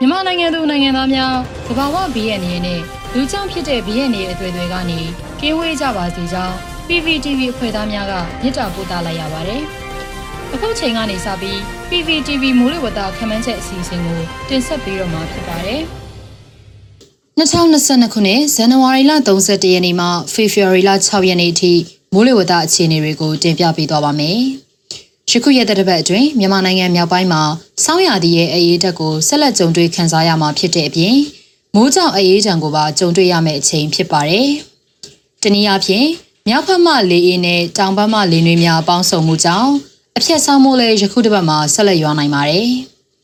မြန်မာနိုင်ငံသူနိုင်ငံသားများသဘာဝဘီရဲ့အနေနဲ့လူကြောင့်ဖြစ်တဲ့ဘီရဲ့နေအသွေးတွေကနေကင်းဝေးကြပါစေကြောင်း PPTV အဖွဲ့သားများကမြစ်တာပို့သလိုက်ရပါတယ်။အခုချိန်ကနေစပြီး PPTV မိုးလေဝသခန့်မှန်းချက်အစီအစဉ်ကိုတင်ဆက်ပေးတော့မှာဖြစ်ပါတယ်။2022ခုနှစ်ဇန်နဝါရီလ31ရက်နေ့မှဖေဖော်ဝါရီလ6ရက်နေ့အထိမိုးလေဝသအခြေအနေတွေကိုတင်ပြပေးသွားပါမယ်။ ယခုရက်တဲ့တစ်ပတ်အတွင်းမြန်မာနိုင်ငံမြောက်ပိုင်းမှာစောင်းရသည်ရဲ့အရေးတက်ကိုဆက်လက်ကြုံတွေ့ခံစားရမှာဖြစ်တဲ့အပြင်မိုးကြောင့်အရေးတံကိုပါကြုံတွေ့ရမယ့်အချိန်ဖြစ်ပါတယ်။တနည်းအားဖြင့်မြောက်ဘက်မှလေအေးနဲ့တောင်ဘက်မှလေနွေးများပေါင်းစုံမှုကြောင့်အပြက်ဆောင်မှုလည်းယခုတစ်ပတ်မှာဆက်လက်ရွာနိုင်ပါတယ်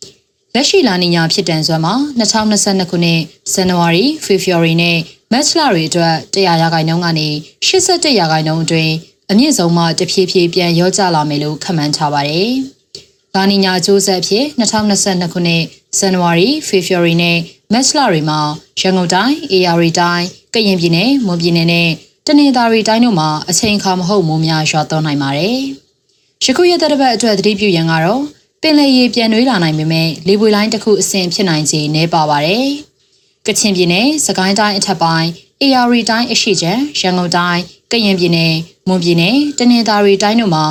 ။လက်ရှိလာနေညာဖြစ်တန်စွမ်းမှာ2022ခုနှစ်ဇန်နဝါရီဖေဖော်ဝါရီနဲ့မတ်လတွေအတွက်100ရာခိုင်နှုန်းကနေ87ရာခိုင်နှုန်းအတွင်း အမြင့်ဆုံးမှတဖြည်းဖြည်းပြန်ရောကျလာမယ်လို့ခန့်မှန်းထားပါတယ်။လာနီညာကျိုးဆက်အဖြစ်2022ခုနှစ်ဇန်နဝါရီဖေဖော်ဝါရီနဲ့မတ်လတွေမှာရန်ကုန်တိုင်း၊ AR တိုင်း၊ကရင်ပြည်နယ်၊မွန်ပြည်နယ်နဲ့တနင်္သာရီတိုင်းတို့မှာအချိန်အခါမဟုတ်မိုးများရွာသွန်းနိုင်ပါတယ်။ယခုရက်သက်တစ်ပတ်အတွက်သတိပြုရန်ကတော့ပင်လယ်ရေပြန်နှွေးလာနိုင်ပေမဲ့လေပွေလိုင်းတစ်ခုအဆင့်ဖြစ်နိုင်ခြေနည်းပါပါတယ်။ကချင်ပြည်နယ်၊စကိုင်းတိုင်းအထက်ပိုင်း၊ AR တိုင်းအရှိချံရန်ကုန်တိုင်းကရင်ပြည်နယ် မွန်ပြည်နယ်တနင်္သာရီတိုင်းတို့မှာ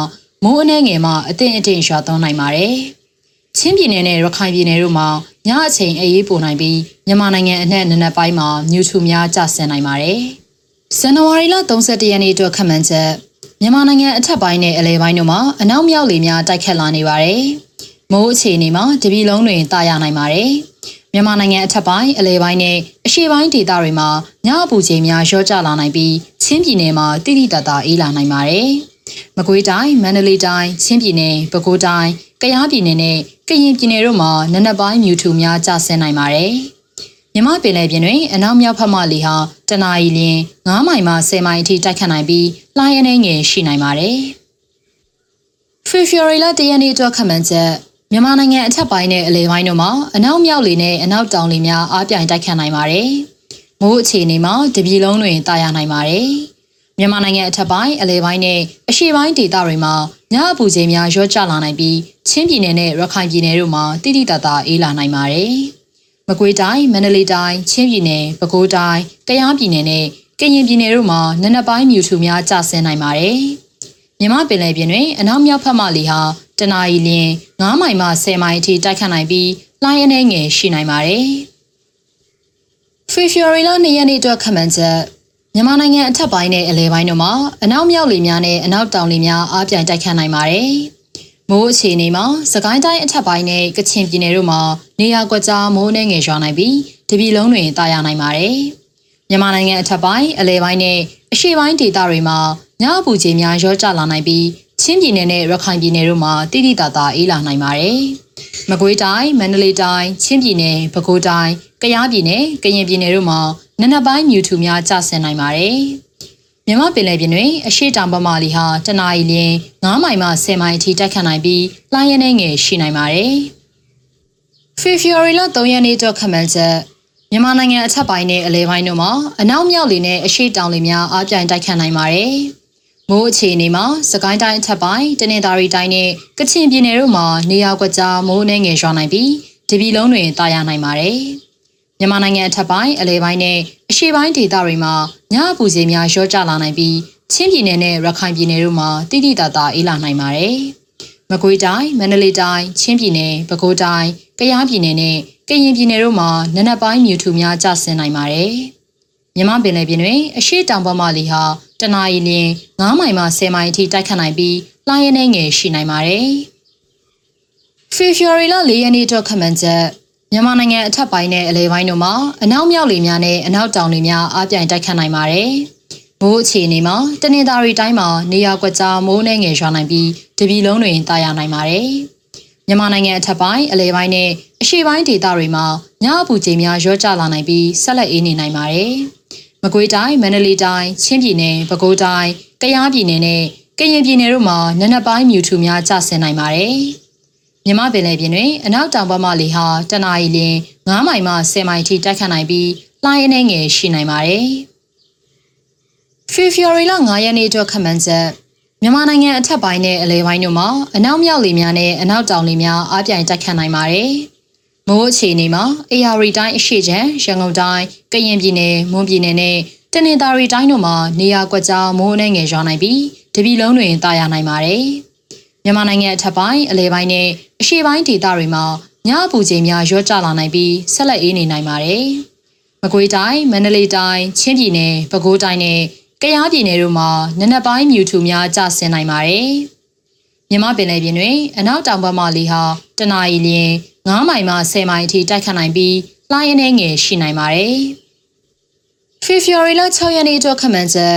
မိုးအနှဲငယ်မှအထင်အထင်ရွာသွန်းနိုင်ပါတယ်။ချင်းပြည်နယ်နဲ့ရခိုင်ပြည်နယ်တို့မှာညအချိန်အေးပိုနိုင်ပြီးမြန်မာနိုင်ငံအနှံ့နနက်ပိုင်းမှာမြူထူများကျဆင်းနိုင်ပါတယ်။ဇန်နဝါရီလ31ရက်နေ့အတွက်ခန့်မှန်းချက်မြန်မာနိုင်ငံအထက်ပိုင်းနဲ့အလယ်ပိုင်းတို့မှာအနောက်မြောက်လေများတိုက်ခတ်လာနေပါတယ်။မိုးအခြေအနေမှာတပြည်လုံးတွင်တာယာနိုင်ပါတယ်။ မြန်မာနိုင်ငံအထက်ပိုင်းအလဲပိုင်းနဲ့အရှေ့ပိုင်းဒေသတွေမှာညအပူချိန်များလျော့ကျလာနိုင်ပြီးချင်းပြည်နယ်မှာတိတိတတ်တာအေးလာနိုင်ပါတယ်။မကွေးတိုင်းမန္တလေးတိုင်းချင်းပြည်နယ်ပဲခူးတိုင်းကယားပြည်နယ်နဲ့ကရင်ပြည်နယ်တို့မှာနနက်ပိုင်းမြူထူများကျဆင်းနိုင်ပါတယ်။မြမပင်လယ်ပြင်တွင်အနောက်မြောက်ဖက်မှလေဟာတနအီလရင်9မိုင်မှ10မိုင်အထိတိုက်ခတ်နိုင်ပြီးလှိုင်းအနေငယ်ရှိနိုင်ပါတယ်။ဖေဖော်ဝါရီလတရက်နေ့အတွက်ခန့်မှန်းချက် မြန်မာနိုင်ငံအထက်ပိုင်းနဲ့အလယ်ပိုင်းတို့မှာအနောက်မြောက်လေနဲ့အနောက်တောင်လေများအားပြိုင်တိုက်ခတ်နိုင်ပါတယ်။မိုးအခြေအနေမှာတပြည်လုံးတွင်တာယာနိုင်ပါတယ်။မြန်မာနိုင်ငံအထက်ပိုင်းအလယ်ပိုင်းနဲ့အရှေ့ပိုင်းဒေသတွေမှာညအပူချိန်များရော့ကျလာနိုင်ပြီးချင်းပြည်နယ်နဲ့ရခိုင်ပြည်နယ်တို့မှာတိတိတတ်တာအေးလာနိုင်ပါတယ်။မကွေးတိုင်းမန္တလေးတိုင်းချင်းပြည်နယ်ပဲခူးတိုင်းကယားပြည်နယ်နဲ့ကရင်ပြည်နယ်တို့မှာနနက်ပိုင်းမြူထူများကျဆင်းနိုင်ပါတယ်။မြမပင်လယ်ပြင်တွင်အနောက်မြောက်ဖက်မှလေဟာ တနအီလရင်9မိုင်မှ10မိုင်အထိတိုက်ခတ်နိုင်ပြီးလှိုင်းအနေငယ်ရှိနိုင်ပါတယ်။ဖေဖော်ဝါရီလ2ရက်နေ့အတွက်ခန့်မှန်းချက်မြန်မာနိုင်ငံအထက်ပိုင်းနဲ့အလယ်ပိုင်းတို့မှာအနောက်မြောက်လေများနဲ့အနောက်တောင်လေများအားပြိုင်တိုက်ခတ်နိုင်ပါတယ်။မိုးအခြေအနေမှာစကိုင်းတိုင်းအထက်ပိုင်းနဲ့ကချင်ပြည်နယ်တို့မှာနေရာကွက်ကြားမိုးအနေငယ်ရွာနိုင်ပြီးတပြည်လုံးတွင်တာယာနိုင်ပါတယ်။မြန်မာနိုင်ငံအထက်ပိုင်းအလယ်ပိုင်းနဲ့အရှေ့ပိုင်းဒေသတွေမှာညအပူချိန်များရောကျလာနိုင်ပြီး ချင်းပြည်နယ်နဲ့ရခိုင်ပြည်နယ်တို့မှာတိတိတသာအေးလာနိုင်ပါတယ်။မကွေးတိုင်း၊မန္တလေးတိုင်း၊ချင်းပြည်နယ်၊ပဲခူးတိုင်း၊ကယားပြည်နယ်၊ကရင်ပြည်နယ်တို့မှာနနက်ပိုင်းမြူထူများကျဆင်းနိုင်ပါတယ်။မြမပင်လယ်ပြင်တွင်အရှိတောင်ပမာလီဟာတနအီလရင်9မိုင်မှ10မိုင်အထိတိုက်ခတ်နိုင်ပြီးလှိုင်းရနေငယ်ရှိနိုင်ပါတယ်။ဖေဖော်ဝါရီလ3ရက်နေ့တော့ခန့်မှန်းချက်မြန်မာနိုင်ငံအထက်ပိုင်းနဲ့အလဲပိုင်းတို့မှာအနောက်မြောက်လေနဲ့အရှိတောင်လေများအားပြိုင်တိုက်ခတ်နိုင်ပါတယ်။ မိုးအခြေအနေမှာစကိုင်းတိုင်းအထက်ပိုင်းတနင်္သာရီတိုင်းနဲ့ကချင်ပြည်နယ်တို့မှာနေရာကွက်ကြားမိုးနှဲငယ်ရွာနိုင်ပြီးဒီပြည်လုံးတွင်တာယာနိုင်ပါတယ်။မြန်မာနိုင်ငံအထက်ပိုင်းအလဲပိုင်းနဲ့အရှေ့ပိုင်းဒေသတွေမှာညအပူချိန်များရော့ကျလာနိုင်ပြီးချင်းပြည်နယ်နဲ့ရခိုင်ပြည်နယ်တို့မှာတိတိတသာအေးလာနိုင်ပါတယ်။မကွေးတိုင်းမန္တလေးတိုင်းချင်းပြည်နယ်ပဲခူးတိုင်းကယားပြည်နယ်နဲ့ကရင်ပြည်နယ်တို့မှာနနက်ပိုင်းမြူထူများကျဆင်းနိုင်ပါတယ်။မြမပင်လယ်ပြင်တွင်အရှိတောင်ပေါ်မှလေဟာ တနအီလရင်9မိုင်မှ10မိုင်အထိတိုက်ခတ်နိုင်ပြီးလှိုင်းရနေငယ်ရှိနိုင်ပါတယ်။ဖေဖော်ဝါရီလ4ရက်နေ့တော့ခန့်မှန်းချက်မြန်မာနိုင်ငံအထက်ပိုင်းနဲ့အလဲပိုင်းတို့မှာအနောက်မြောက်လေများနဲ့အနောက်တောင်လေများအားပြိုင်တိုက်ခတ်နိုင်ပါတယ်။မိုးအခြေအနေမှာတနင်္သာရီတိုင်းမှာနေရာကွက်ကြားမိုးနှဲငယ်ရွာနိုင်ပြီးတပြည်လုံးတွင်တာယာနိုင်ပါတယ်။မြန်မာနိုင်ငံအထက်ပိုင်းအလဲပိုင်းနဲ့အရှေ့ပိုင်းဒေသတွေမှာညအပူချိန်များရော့ကျလာနိုင်ပြီးဆက်လက်အေးနေနိုင်ပါတယ်။ မကွေးတိုင်းမန္တလေးတိုင်းချင်းပြည်နယ်ပဲခူးတိုင်းကယားပြည်နယ်နဲ့ကရင်ပြည်နယ်တို့မှာနနက်ပိုင်းမြူထူများကျဆင်းနိုင်ပါတယ်။မြမပင်လယ်ပြင်တွင်အနောက်တောင်ဘက်မှလေဟာတနအီလရင်9မိုင်မှ10မိုင်ထိတိုက်ခတ်နိုင်ပြီးလှိုင်းအနေငယ်ရှိနိုင်ပါတယ်။ဖေဖော်ဝါရီလ9ရက်နေ့အတွက်ခန့်မှန်းချက်မြန်မာနိုင်ငံအထက်ပိုင်းနဲ့အလဲပိုင်းတို့မှာအနောက်မြောက်လေများနဲ့အနောက်တောင်လေများအားပြိုင်တိုက်ခတ်နိုင်ပါတယ်။ မိုးအခြေအနေမှာအေရရီတိုင်းအရှိချမ်းရန်ကုန်တိုင်းကရင်ပြည်နယ်မွန်ပြည်နယ်နဲ့တနင်္သာရီတိုင်းတို့မှာနေရာကွက်ကြားမိုးအနှဲငယ်ရွာနိုင်ပြီးတပြည်လုံးတွင်တာယာနိုင်ပါတယ်။မြန်မာနိုင်ငံအထက်ပိုင်းအလဲပိုင်းနဲ့အရှေ့ပိုင်းဒေသတွေမှာညအပူချိန်များရော့ကျလာနိုင်ပြီးဆက်လက်အေးနေနိုင်ပါတယ်။မကွေးတိုင်းမန္တလေးတိုင်းချင်းပြည်နယ်ပဲခူးတိုင်းနဲ့ကယားပြည်နယ်တို့မှာနနက်ပိုင်းမြူထူများကျဆင်းနိုင်ပါတယ်။မြမပင်လယ်ပြင်တွင်အနောက်တောင်ဘက်မှလေဟာတနအီလျင် 9မိုင်မှ10မိုင်အထိတိုက်ခတ်နိုင်ပြီးလှိုင်းအနေငယ်ရှိနိုင်ပါတယ်။ဖေဖော်ဝါရီလ6ရက်နေ့အတွက်ခန့်မှန်းချက်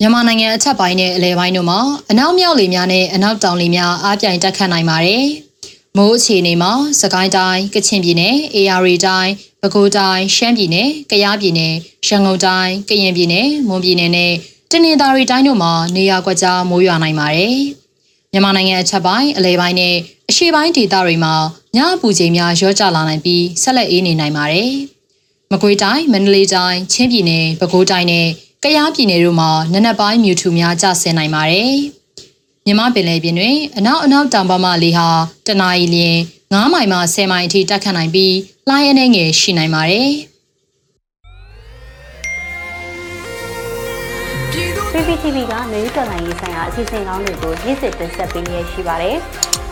မြန်မာနိုင်ငံအထက်ပိုင်းနဲ့အလယ်ပိုင်းတို့မှာအနောက်မြောက်လေများနဲ့အနောက်တောင်လေများအားပြိုင်တက်ခတ်နိုင်ပါတယ်။မိုးအခြေအနေမှာစကိုင်းတိုင်းကချင်ပြည်နယ်အေရီတိုင်းပဲခူးတိုင်းရှမ်းပြည်နယ်ကယားပြည်နယ်ရန်ကုန်တိုင်းကရင်ပြည်နယ်မွန်ပြည်နယ်နဲ့တနင်္သာရီတိုင်းတို့မှာနေရာကွက်ကြားမိုးရွာနိုင်ပါတယ်။မြန်မာနိုင်ငံအထက်ပိုင်းအလယ်ပိုင်းနဲ့အရှေ့ပိုင်းဒေသတွေမှာ ညအပူချိန်များရောကျလာနိုင်ပြီးဆက်လက်အေးနေနိုင်ပါတယ်။မကွေးတိုင်းမန္တလေးတိုင်းချင်းပြည်နယ်ပဲခူးတိုင်းနဲ့ကယားပြည်နယ်တို့မှာနနက်ပိုင်းမြူထူများကျဆင်းနိုင်ပါတယ်။မြမပင်လယ်ပြင်တွင်အနောက်အနောက်တောင်ဘက်မှလေဟာတနအီလျင်9မိုင်မှ10မိုင်အထိတက်ခတ်နိုင်ပြီးလှိုင်းအနေငယ်ရှိနိုင်ပါတယ်။ PPTV ကမြေဥတော်လိုင်းရေးဆိုင်ရာအစီအစဉ်ကောင်းတွေကိုရည်စည်တင်ဆက်ပေးနေရရှိပါတယ်။